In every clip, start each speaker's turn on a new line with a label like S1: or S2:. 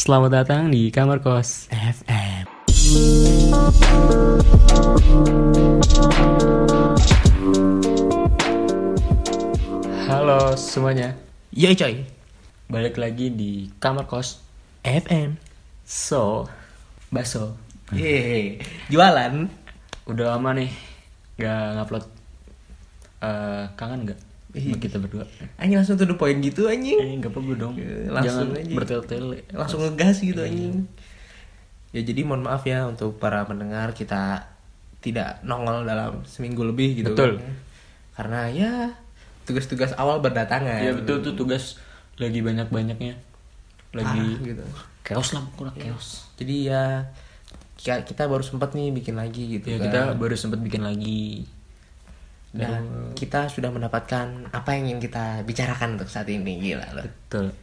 S1: Selamat datang di kamar kos.
S2: FM.
S1: Halo semuanya,
S2: Yoi coy.
S1: balik lagi di kamar kos.
S2: FM.
S1: So, baso.
S2: Yeay. Jualan.
S1: Udah lama nih nggak ngupload. Eh, kangen nggak? Sama
S2: Ih.
S1: kita berdua.
S2: Anjing langsung to the point gitu anjing.
S1: Eh, nggak apa-apa dong.
S2: Eh, langsung
S1: Jangan
S2: aja.
S1: bertele-tele.
S2: Langsung ngegas gitu anjing. Ya jadi mohon maaf ya untuk para pendengar kita tidak nongol dalam seminggu lebih gitu
S1: Betul.
S2: kan. Karena ya tugas-tugas awal berdatangan.
S1: Ya betul tuh tugas lagi banyak-banyaknya. Lagi
S2: Parah gitu.
S1: chaos lah kurang chaos.
S2: Jadi ya kita, kita baru sempat nih bikin lagi gitu
S1: Ya
S2: kan.
S1: kita baru sempat bikin lagi.
S2: Dan kita sudah mendapatkan apa yang ingin kita bicarakan untuk saat ini gila loh.
S1: Betul.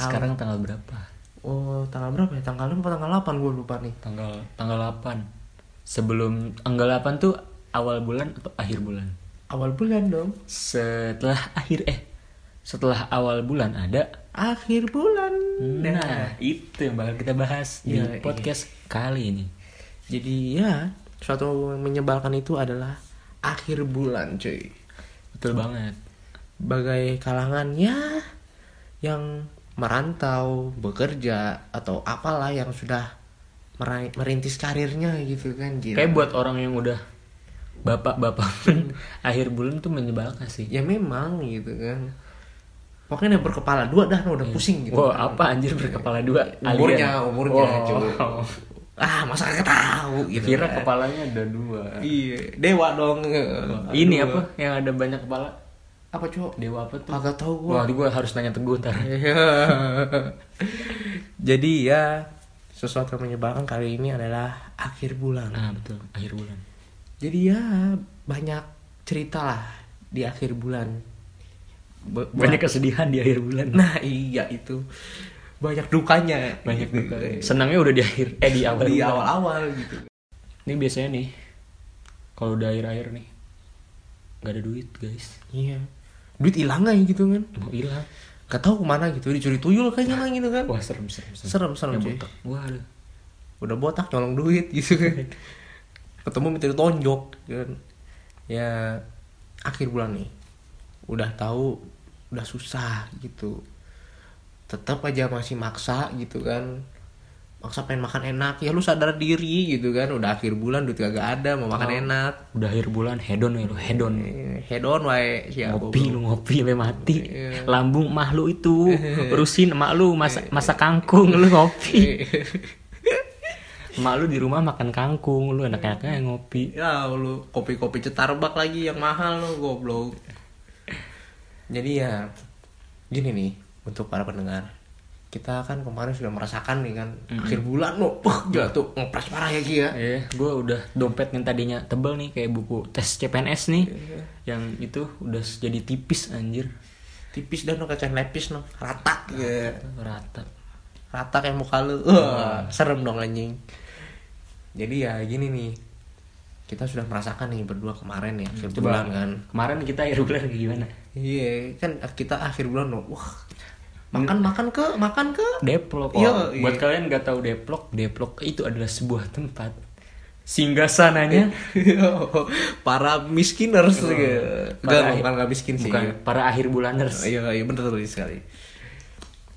S1: Sekarang tanggal berapa?
S2: Oh, tanggal berapa ya? Tanggal 5 atau tanggal 8 gue lupa nih.
S1: Tanggal tanggal 8. Sebelum tanggal 8 tuh awal bulan atau akhir bulan?
S2: Awal bulan dong.
S1: Setelah akhir eh setelah awal bulan ada
S2: Akhir bulan.
S1: Nah, itu yang bakal kita bahas di
S2: Iya, iya.
S1: podcast kali ini.
S2: Jadi ya, suatu yang menyebalkan itu adalah akhir bulan, cuy.
S1: Betul banget.
S2: Bagai kalangan ya yang merantau, bekerja atau apalah yang sudah merintis karirnya gitu kan. Gila.
S1: Kayak buat orang yang udah bapak-bapak pun akhir bulan tuh menyebalkan sih.
S2: ya memang gitu kan. Pokoknya yang berkepala dua dah udah pusing gitu.
S1: Wah, apa anjir berkepala dua?
S2: Umurnya,
S1: Alien.
S2: umurnya,
S1: Wow.
S2: Ah, masa kagak tahu gitu.
S1: Kira
S2: kan.
S1: kepalanya ada dua.
S2: Iya, dewa dong.
S1: Ini
S2: Aduh.
S1: apa yang ada banyak kepala?
S2: Apa, Cok?
S1: Dewa apa tuh?
S2: Kagak tahu
S1: Wah,
S2: gua.
S1: gue harus nanya teguh ntar.
S2: Jadi ya sesuatu yang menyebalkan kali ini adalah akhir bulan.
S1: Nah, betul. Akhir bulan.
S2: Jadi ya banyak cerita lah di akhir bulan.
S1: Banyak kesedihan di akhir bulan.
S2: Nah iya itu banyak dukanya.
S1: Banyak
S2: Gitu.
S1: duka. Senangnya udah di akhir eh di awal.
S2: di
S1: bulan.
S2: awal-awal gitu.
S1: Ini biasanya nih kalau udah akhir-akhir nih nggak ada duit guys
S2: Iya. Duit hilang aja gitu kan.
S1: mau hilang
S2: Gak tahu ke mana gitu dicuri tuyul kayaknya lah gitu kan.
S1: wah serem serem
S2: Serem, serem,
S1: Ya,
S2: cuy.
S1: botak. wah aduh.
S2: udah botak nyolong duit gitu kan ketemu minta ditonjok kan ya akhir bulan nih udah tahu udah susah gitu tetap aja masih maksa gitu kan. Maksa pengen makan enak. Ya lu sadar diri gitu kan. Udah akhir bulan duit kagak ada mau makan enak.
S1: Udah akhir bulan hedon ya lu hedon.
S2: Eh, head on wae siapa
S1: ngopi lu ngopi sampai mati.
S2: Iya.
S1: lambung mah lu itu urusin emak lu masak masak kangkung lu ngopi. Emak lu di rumah makan kangkung lu enak-enaknya ngopi.
S2: Ya lu kopi-kopi cetarbak lagi yang mahal lu goblok. Jadi ya gini nih untuk para pendengar kita kan kemarin sudah merasakan nih kan akhir bulan lo puh jatuh ngepres parah ya Ki ya
S1: Eh, gue udah dompet yang tadinya tebel nih kayak buku tes CPNS nih,
S2: Iya.
S1: yang itu udah jadi tipis anjir,
S2: tipis dan kacain lepis no rata ya
S1: rata.
S2: rata kayak muka lu Wah, serem dong anjing jadi ya gini nih kita sudah merasakan nih berdua kemarin ya akhir bulan kan
S1: Kemarin kita akhir bulan gimana?
S2: Iya, kan kita akhir bulan loh. Wah. Makan makan ke, makan ke.
S1: Deplok.
S2: Iya,
S1: Oh,
S2: iya.
S1: Buat kalian nggak tahu Deplok, Deplok itu adalah sebuah tempat singgah sananya
S2: para miskiners gitu.
S1: Para
S2: Enggak,
S1: akhir-
S2: bukan enggak miskin sih.
S1: bukan para akhir bulaners.
S2: Iya, iya bener betul sekali.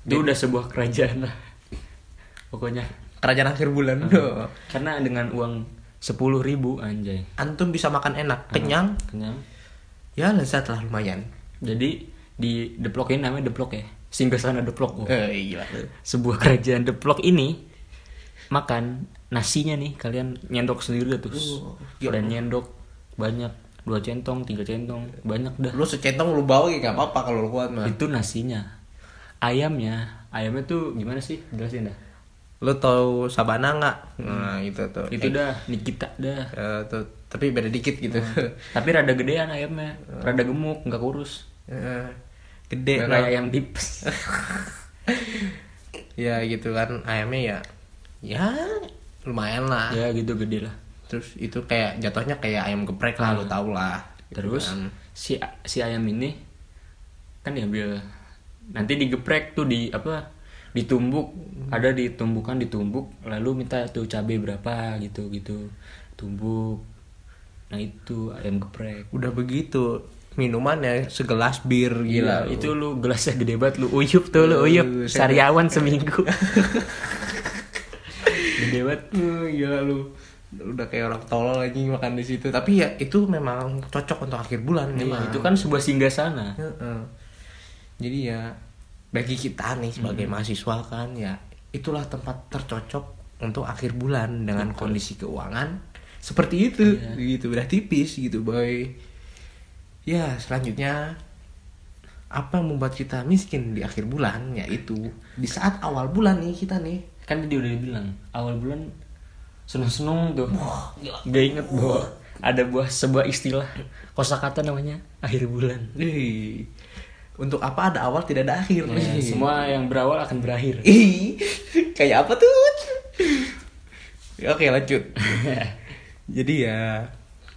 S1: Itu udah sebuah kerajaan lah. Pokoknya
S2: Kerajaan akhir bulan. Duh.
S1: karena dengan uang sepuluh ribu anjay,
S2: Antum bisa makan enak, kenyang,
S1: kenyang.
S2: ya lezat lah lumayan.
S1: Jadi di Deplok ini namanya Deplok ya, singgah sana Deplok. Oh.
S2: Eh, gila.
S1: sebuah kerajaan deplok ini makan nasinya nih kalian nyendok sendiri dah terus
S2: Oh,
S1: kalian nyendok banyak dua centong tiga centong banyak dah
S2: Lu secentong lu bawa ya gak apa-apa kalau lu kuat mah.
S1: itu nasinya ayamnya ayamnya tuh gimana sih jelasin dah
S2: Lu tahu sabana nggak? Nah, itu tuh.
S1: itu dah Nikita dah
S2: Eh, tuh, tapi beda dikit gitu.
S1: tapi rada gedean ayamnya rada gemuk nggak kurus
S2: Eh, Gede nah.
S1: kayak ayam tips
S2: ya gitu kan. Ayamnya ya ya lumayan lah.
S1: Ya gitu gede lah.
S2: Terus itu kayak jatuhnya kayak ayam geprek lah lu tau lah Gitu
S1: terus
S2: kan.
S1: si si ayam ini kan diambil. Nanti digeprek tuh di apa ditumbuk. Ada ditumbukan ditumbuk lalu minta tuh cabai berapa gitu gitu tumbuk. Nah itu ayam geprek.
S2: Udah begitu minumannya segelas bir
S1: gila
S2: gila,
S1: itu lu gelasnya gede banget lu uyup tuh lu uyup. sariawan seminggu. Gede banget.
S2: Uh, gila lu. Udah kayak orang tolol lagi makan di situ. Tapi ya itu memang cocok untuk akhir bulan
S1: Iya,
S2: memang.
S1: itu kan sebuah singgah
S2: Heeh. jadi ya bagi kita nih sebagai mahasiswa kan ya itulah tempat tercocok untuk akhir bulan dengan kondisi keuangan seperti itu gitu. Udah tipis gitu boy ya selanjutnya apa yang membuat kita miskin di akhir bulan? Yaitu di saat awal bulan nih kita nih.
S1: Kan tadi udah dibilang awal bulan seneng-seneng tuh. Gak inget bahwa ada buah sebuah istilah kosakata namanya akhir bulan.
S2: Ih, untuk apa ada awal tidak ada akhir?
S1: Ya, semua yang berawal akan berakhir.
S2: Ih, kayak apa tuh? Oke lanjut. Jadi ya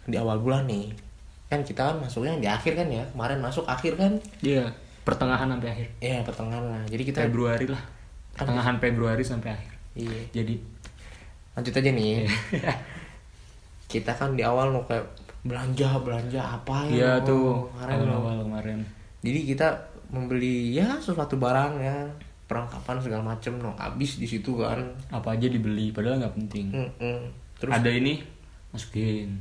S2: di awal bulan nih kan kita kan masuknya di akhir kan ya kemarin masuk akhir kan
S1: Iya, pertengahan sampai akhir.
S2: ya pertengahan lah jadi kita
S1: Februari lah. Pertengahan Februari sampai akhir.
S2: iya
S1: Jadi
S2: lanjut aja nih kita kan di awal mau kayak belanja belanja apa ya
S1: iya
S2: mau
S1: tuh
S2: kemarin mau.
S1: awal-awal kemarin.
S2: jadi kita membeli ya sesuatu barang ya perlengkapan segala macem no habis di situ kan
S1: Apa aja dibeli padahal nggak penting.
S2: Mm-mm. terus
S1: Ada ini masukin.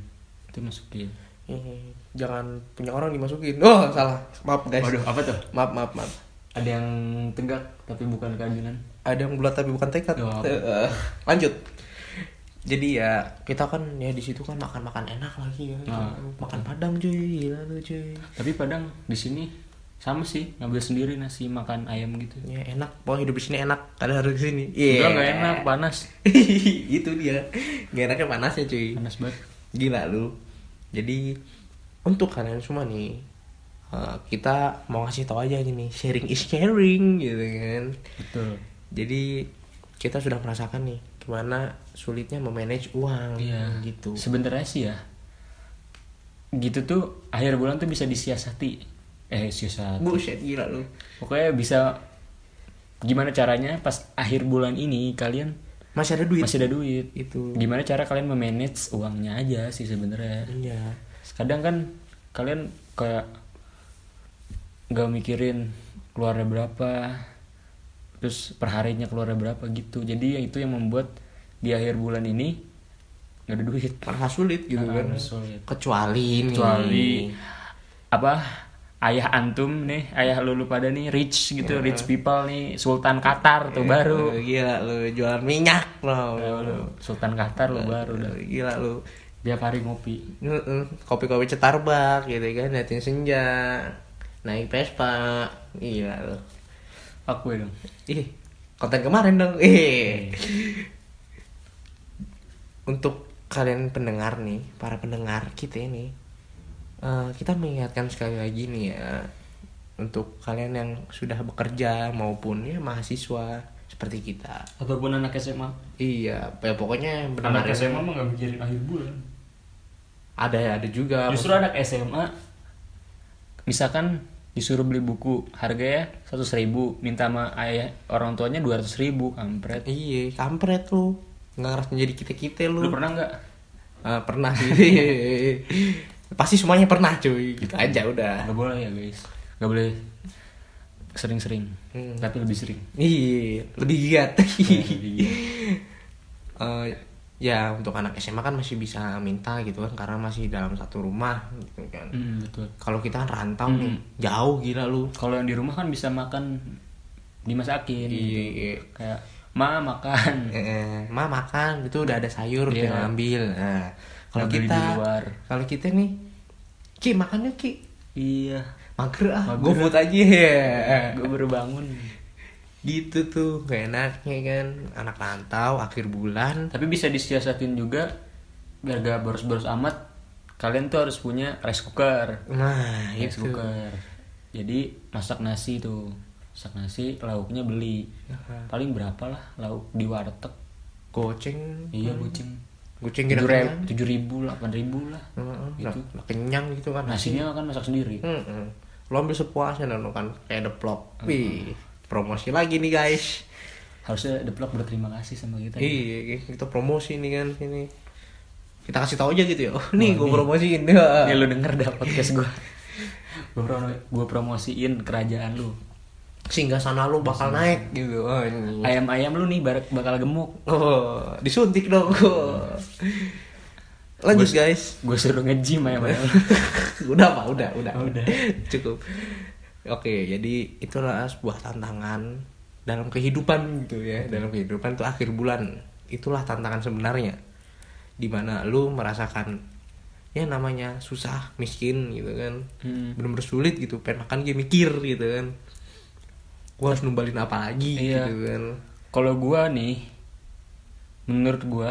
S1: Itu masukin.
S2: Eh, jangan punya orang dimasukin. Oh, salah. Maaf, guys.
S1: Waduh, apa tuh?
S2: Maaf, maaf, maaf.
S1: Ada yang tegak tapi bukan keadilan.
S2: Ada yang bulat tapi bukan tekad.
S1: Oh.
S2: Lanjut. Jadi ya kita kan ya di situ kan makan-makan enak lagi ya.
S1: Nah.
S2: Makan padang cuy, gila lu cuy.
S1: Tapi Padang di sini sama sih ngambil sendiri nasi makan ayam gitu.
S2: Ya enak, pokoknya hidup di sini enak. Ada harus ke sini. Iya.
S1: Enggak nggak enak panas.
S2: Itu dia. Gak enaknya panasnya cuy.
S1: Panas banget.
S2: Gila lu. Jadi untuk kalian semua nih eh, kita mau ngasih tahu aja gini, sharing is caring gitu kan.
S1: Betul.
S2: Jadi kita sudah merasakan nih gimana sulitnya memanage uang
S1: Iya.
S2: gitu.
S1: Sebenarnya sih ya. Gitu tuh akhir bulan tuh bisa disiasati. Eh siasati.
S2: Buset gila lu.
S1: Pokoknya bisa gimana caranya pas akhir bulan ini kalian
S2: Masih ada duit.
S1: masih ada duit.
S2: Itu.
S1: Gimana cara kalian memanage uangnya aja sih sebenarnya.
S2: Iya.
S1: Kadang kan kalian kayak nggak mikirin keluarnya berapa, terus perharinya keluarnya berapa gitu. Jadi ya itu yang membuat di akhir bulan ini nggak ada duit.
S2: Merasa sulit gitu
S1: Ah,
S2: kan.
S1: sulit.
S2: Kecuali nih.
S1: Kecuali apa ayah antum nih, ayah lulu pada nih rich gitu, rich people nih, Sultan Qatar tuh baru.
S2: Eh, Gila lu jualan minyak lo.
S1: Ya, lu, Sultan Qatar lu baru dah.
S2: Gila lu.
S1: Tiap hari ngopi.
S2: Kopi-kopi Starbucks gitu kan, liatin senja. Naik Vespa. Gila lu.
S1: Aku ya dong.
S2: Ih, konten kemarin dong. Ih. Untuk kalian pendengar nih, para pendengar kita ini, eh, kita mengingatkan sekali lagi nih ya, untuk kalian yang sudah bekerja maupun ya mahasiswa seperti kita.
S1: Ataupun anak SMA.
S2: Iya, ya pokoknya yang benar
S1: Anak SMA mah nggak mikirin akhir bulan.
S2: ada ada juga.
S1: Justru anak SMA misalkan disuruh beli buku harganya seratus ribu minta sama ayah orang tuanya dua ratus ribu kampret
S2: Iya, kampret lu. Nggak ngerasa jadi kita-kita lu.
S1: lu pernah nggak
S2: Ah, pernah sih. Pasti semuanya pernah cuy. Gitu aja udah.
S1: nggak boleh ya guys nggak boleh sering-sering
S2: Hmm.
S1: tapi lebih sering
S2: Iya, lebih giat.
S1: lebih giat.
S2: Eh, ya untuk anak SMA kan masih bisa minta gitu kan karena masih dalam satu rumah gitu kan.
S1: Hmm, betul
S2: Kalau kita kan rantau nih,
S1: Hmm.
S2: jauh gila lu.
S1: kalau yang di rumah kan bisa makan dimasakin gitu.
S2: Iya.
S1: kayak ma makan
S2: Eh, ma makan itu udah ada sayur
S1: Iya.
S2: tinggal ambil. Nah, kalau kita kalau kita nih Ki makannya Ki.
S1: Iya.
S2: Mager ah.
S1: Mager.
S2: GoFood aja. Ya
S1: gue baru bangun.
S2: Gitu tuh gak enaknya kan. Anak rantau akhir bulan.
S1: Tapi bisa disiasatin juga biar gak boros-boros amat kalian tuh harus punya rice cooker.
S2: Nah
S1: rice
S2: itu
S1: cooker. Jadi masak nasi tuh. Masak nasi lauknya beli. Paling berapa lah lauk di warteg?
S2: Goceng.
S1: Iya goceng
S2: goceng kira
S1: tujuh ribu ribu delapan ribu lah
S2: Heeh,
S1: gitu.
S2: lah- lah kenyang gitu kan
S1: nasinya kan masak sendiri
S2: Heeh. lo ambil sepuasnya dan lo kan kayak deplok wih promosi lagi nih guys
S1: harusnya develop berterima kasih sama kita
S2: Iya, kita promosi nih kan ini. Kita kasih tahu aja gitu ya. Oh, nih gue promosiin. Ya.
S1: ya lu denger dah podcast gue gue promo gue promosiin kerajaan lu
S2: Sehingga sana lu bakal naik gitu. Oh, ini.
S1: ayam ayam lu nih bakal gemuk
S2: Oh, disuntik dong. Lanjut guys.
S1: gue suruh nge-gym ayam ayam
S2: udah pak, udah, udah,
S1: Udah.
S2: cukup. Oke, jadi itulah sebuah tantangan dalam kehidupan gitu ya. Dalam kehidupan tuh akhir bulan itulah tantangan sebenarnya. Di mana lu merasakan ya namanya susah, miskin gitu kan,
S1: Hmm.
S2: bener-bener sulit gitu. Pengen makan dia mikir gitu kan. Gua harus numbalin apa lagi
S1: Iya.
S2: gitu kan.
S1: kalau gue nih menurut gue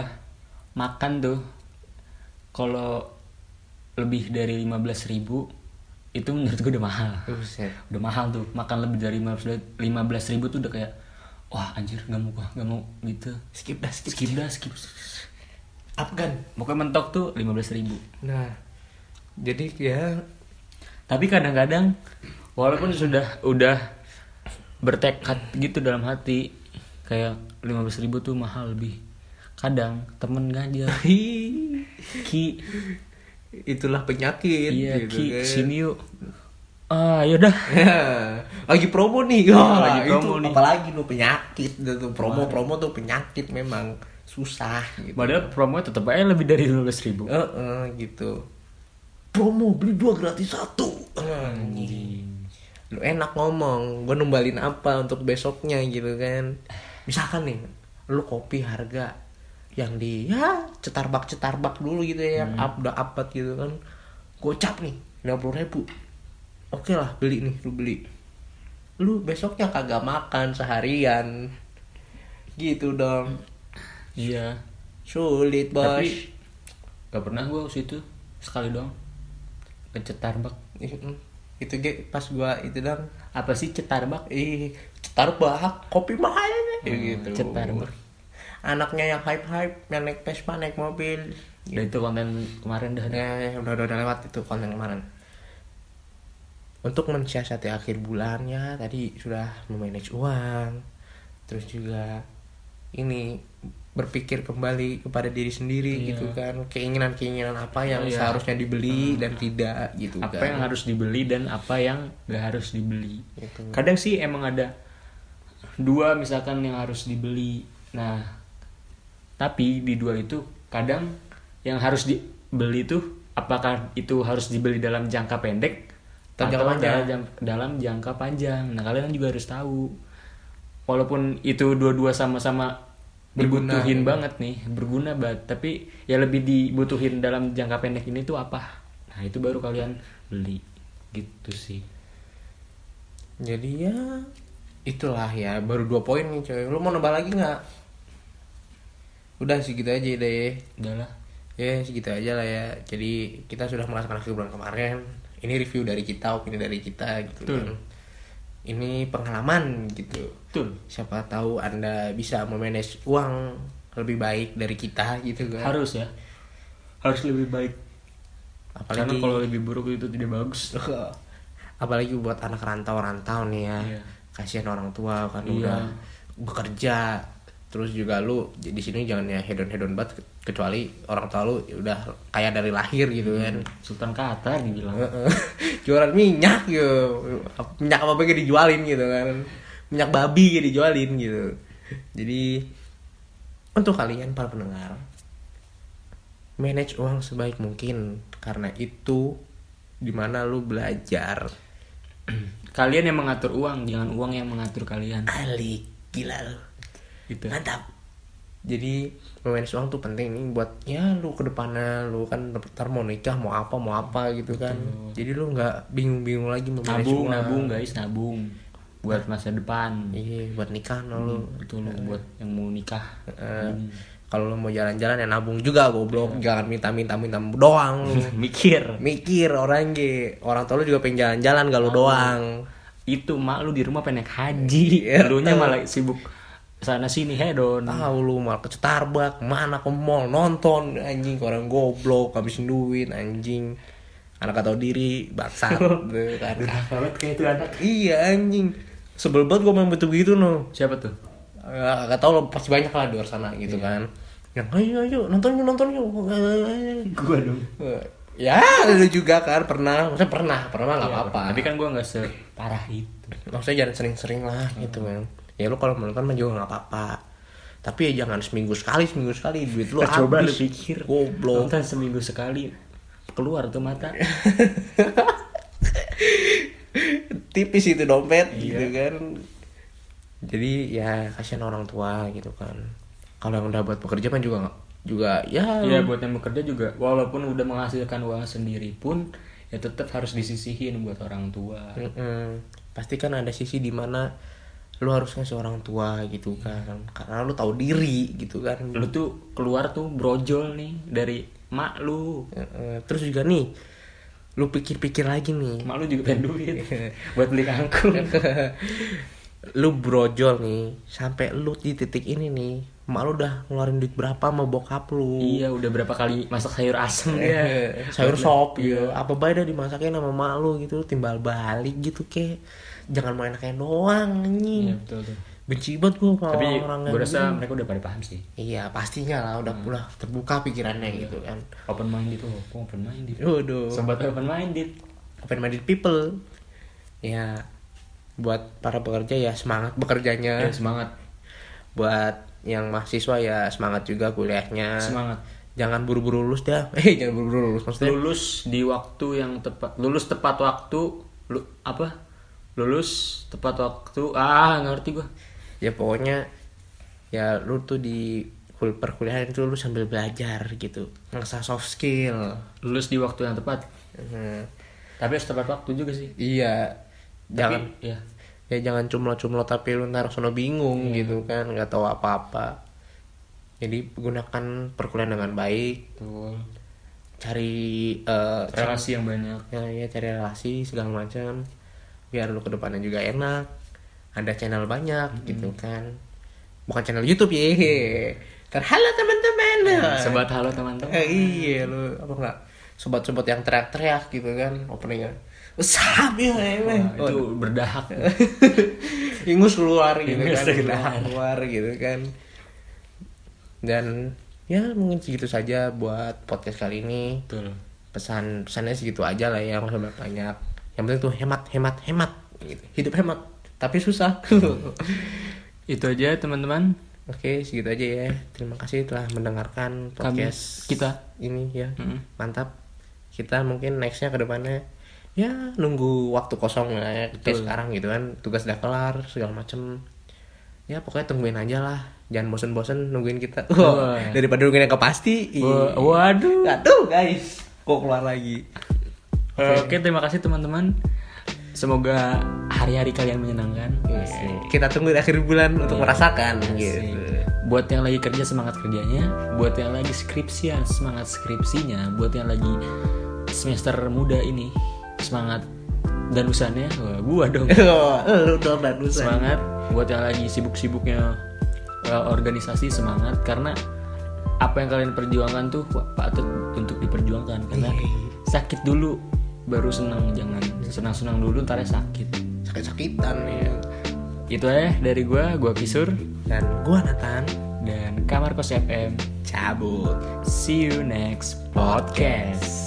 S1: makan tuh kalau lebih dari 15.000 ribu itu menurut gue udah mahal
S2: Buset.
S1: udah mahal tuh makan lebih dari 15 ribu tuh udah kayak wah anjir nggak mau gua nggak mau gitu
S2: Skip dah, skip.
S1: skip dah skip
S2: Afgan.
S1: pokoknya mentok tuh 15.000 ribu
S2: Nah, jadi ya
S1: tapi kadang-kadang walaupun sudah udah bertekad gitu dalam hati kayak 15.000 ribu tuh mahal lebih kadang temen ngajar ki
S2: itulah penyakit
S1: iya
S2: gitu
S1: ki
S2: kan.
S1: sini yuk ah yaudah
S2: Ya, lagi promo nih. Wah,
S1: lagi promo
S2: itu
S1: nih.
S2: apalagi lu penyakit tuh promo-promo tuh penyakit memang susah gitu.
S1: padahal promo tetap aja lebih dari 15.000 ribu
S2: Heeh, gitu. Promo beli dua gratis satu. Anjing. Lu enak ngomong, gue numbalin apa untuk besoknya gitu kan. Misalkan nih, lu kopi harga yang di ya cetarbak cetarbak dulu gitu ya, yang up udah gitu kan. Gocap nih, 50 ribu. Oke lah, beli nih, lu beli. Lu besoknya kagak makan seharian. Gitu dong.
S1: iya
S2: Sulit, bos.
S1: tapi gak pernah gue situ sekali doang ke Cetarbak
S2: itu ge pas gua itu dong
S1: apa sih Cetarbak?
S2: Ih Starbucks kopi mahal nih gitu.
S1: Starbucks.
S2: anaknya yang hype hype yang naik Vespa naik mobil
S1: Udah itu konten kemarin dah.
S2: Ya, ya, udah, udah udah lewat itu konten kemarin. Untuk mensiasati akhir bulannya tadi sudah memanage uang. Terus juga ini berpikir kembali kepada diri sendiri
S1: Iya.
S2: gitu kan keinginan-keinginan apa yang
S1: Iya.
S2: seharusnya dibeli dan tidak gitu
S1: apa
S2: kan
S1: yang harus dibeli dan apa yang gak harus dibeli
S2: Gitu.
S1: kadang sih emang ada dua misalkan yang harus dibeli nah tapi di dua itu kadang yang harus dibeli itu apakah itu harus dibeli dalam jangka pendek
S2: Atau jangka panjang.
S1: dalam, dalam jangka panjang nah kalian juga harus tahu walaupun itu dua-dua sama-sama
S2: Berguna,
S1: dibutuhin banget nih berguna banget tapi ya lebih dibutuhin dalam jangka pendek ini tuh apa nah itu baru kalian beli gitu sih
S2: Jadi ya itulah ya baru dua poin nih coy. Lu mau nambah lagi nggak? Udah segitu aja deh.
S1: udahlah
S2: Ya segitu aja lah ya. Jadi kita sudah merasakan akhir bulan kemarin. Ini review dari kita, opini dari kita gitu
S1: Betul.
S2: kan. Ini pengalaman gitu.
S1: betul
S2: Siapa tahu anda bisa memanage uang lebih baik dari kita gitu kan.
S1: harus ya harus lebih baik karena
S2: Apalagi
S1: kalau lebih buruk itu tidak bagus
S2: apalagi buat anak rantau-rantau nih ya
S1: Iya.
S2: kasihan orang tua kan
S1: Iya.
S2: udah bekerja terus juga lu di sini jangan ya hedon hedon banget kecuali orang tua lu ya udah kaya dari lahir gitu kan.
S1: Sultan Qatar dibilang.
S2: Jualan minyak gitu minyak apa apa dijualin gitu kan. Minyak babi gitu dijualin gitu. Jadi untuk kalian para pendengar manage uang sebaik mungkin. Karena itu di mana lu belajar.
S1: Kalian yang mengatur uang jangan uang yang mengatur kalian.
S2: Alik gila lu
S1: gitu.
S2: Mantap. Jadi memanage uang tuh penting nih buat ya lu ke depannya lu kan ntar mau nikah mau apa mau apa gitu kan. Jadi lu nggak bingung-bingung lagi memanage
S1: nabung
S2: uang.
S1: nabung guys nabung. Buat masa depan.
S2: Iya buat nikah no lu.
S1: Itu lo buat yang mau nikah.
S2: Eh, kalau lu mau jalan-jalan ya nabung juga goblok. Jangan minta-minta minta doang lu.
S1: Mikir.
S2: Mikir orang ge orang tua lu juga pengen jalan-jalan gak lu doang.
S1: Itu mak lu di rumah pengen naik haji.
S2: Iya.
S1: lu nya malah sibuk sana sini hedon
S2: tahu lu malah ke Starbucks mana ke mall nonton. Anjing orang goblok habisin duit anjing. Anak gak tau diri bangsat. Kan.
S1: banget kayak itu anak.
S2: Iya anjing. Sebel banget gue main betul gitu no.
S1: Siapa tuh?
S2: Ya, gak tau lo pasti banyak lah di luar sana gitu kan. Yang ayo ayo nonton yuk nonton yuk.
S1: Gua dong.
S2: ya lu juga kan pernah. Maksudnya pernah pernah nggak apa-apa.
S1: Tapi kan gua nggak separah itu.
S2: maksudnya jangan sering-sering lah gitu kan ya lu kalau menonton mah juga nggak apa-apa. Tapi ya jangan seminggu sekali seminggu sekali. Duit lu
S1: Coba lu
S2: habis
S1: pikir.
S2: Goblok.
S1: Nonton seminggu sekali keluar tuh mata.
S2: tipis itu dompet
S1: Iya.
S2: gitu kan. Jadi ya kasihan orang tua gitu kan. Kalau yang udah buat pekerja kan juga juga ya.
S1: Iya buat yang bekerja juga. Walaupun udah menghasilkan uang sendiri pun ya tetap harus disisihin buat orang tua.
S2: Mm-mm. pasti kan ada sisi di mana lu harus ngasih orang tua gitu kan. Karena lu tahu diri gitu kan.
S1: Lu tuh keluar tuh brojol nih dari mak lu.
S2: Terus juga nih lu pikir-pikir lagi nih.
S1: Mak lu juga pengen duit buat beli kangkung.
S2: lu brojol nih sampai lu di titik ini nih mak lu udah ngeluarin duit berapa sama bokap lu?
S1: Iya udah berapa kali masak sayur asem. Dia.
S2: Eh, sayur sop gitu. Apa baik dah dimasakin sama mak lu gitu timbal balik gitu ke jangan main kayak doang
S1: Iya betul tuh.
S2: benci banget gua sama
S1: Tapi
S2: orang
S1: gue rasa
S2: begini.
S1: mereka udah pada paham sih.
S2: iya pastinya lah udah udah terbuka pikirannya gitu kan
S1: Open minded tuh, oh, open minded.
S2: waduh
S1: Sobat open minded.
S2: open minded people ya buat para pekerja ya semangat bekerjanya
S1: Ya, semangat,
S2: buat yang mahasiswa ya semangat juga kuliahnya
S1: semangat.
S2: jangan buru-buru lulus dah eh jangan buru-buru lulus maksudnya
S1: Lulus di waktu yang tepat. Lulus tepat waktu. Lu apa? Lulus tepat waktu. Ah, ngerti gua.
S2: ya pokoknya ya lu tuh di kul perkuliahan itu lu sambil belajar gitu ngasah soft skill
S1: Lulus di waktu yang tepat.
S2: Hmm.
S1: Tapi harus tepat waktu juga sih.
S2: iya jangan
S1: Tapi, ya.
S2: ya jangan cumlo-cumlo tapi lu ntar sono bingung gitu kan nggak tahu apa-apa jadi gunakan perkuliahan dengan baik
S1: Betul.
S2: cari eh,
S1: Relasi yang banyak.
S2: ya, ya cari relasi segala macam biar lu ke depannya juga enak ada channel banyak gitu kan. Bukan channel YouTube ya kan halo teman-teman.
S1: Sobat halo teman-teman.
S2: Eh, iya lu apa enggak sobat-sobat yang teriak-teriak gitu kan openingnya sabi ya
S1: Wah, itu berdahak.
S2: ingus keluar gitu
S1: Ingus
S2: kan
S1: keluar.
S2: keluar gitu kan. Dan ya mungkin segitu saja buat podcast kali ini.
S1: Betul.
S2: pesan pesannya segitu aja lah ya nggak usah banyak yang penting tuh hemat hemat hemat gitu. hidup hemat tapi susah.
S1: Itu aja teman-teman.
S2: oke segitu aja ya. Terima kasih telah mendengarkan
S1: Kami
S2: podcast
S1: kita.
S2: ini ya.
S1: Mm-mm.
S2: mantap. Kita mungkin nextnya ke depannya ya nunggu waktu kosong ya. Kayak sekarang gitu kan tugas udah kelar segala macem. Ya pokoknya tungguin aja lah. Jangan bosen-bosen nungguin kita.
S1: Wah.
S2: daripada nungguin yang kepasti
S1: Wa- Waduh.
S2: Aduh guys. Kok keluar lagi
S1: Oke, terima kasih teman-teman. Semoga hari-hari kalian menyenangkan.
S2: kita tunggu di akhir bulan untuk
S1: Iya.
S2: merasakan
S1: Asik.
S2: gitu.
S1: Buat yang lagi kerja semangat kerjanya, buat yang lagi skripsian semangat skripsinya, buat yang lagi semester muda ini semangat danusannya, wah gua dong.
S2: lu dong dan
S1: semangat. Buat yang lagi sibuk-sibuknya eh, organisasi semangat. Karena apa yang kalian perjuangkan tuh patut untuk diperjuangkan. Karena sakit dulu baru senang jangan senang-senang dulu ntar sakit.
S2: Sakit-sakitan ya.
S1: Itu aja dari gua gua Kisur.
S2: Dan gua Nathan.
S1: Dan Kamar Kos FM
S2: cabut.
S1: See you next podcast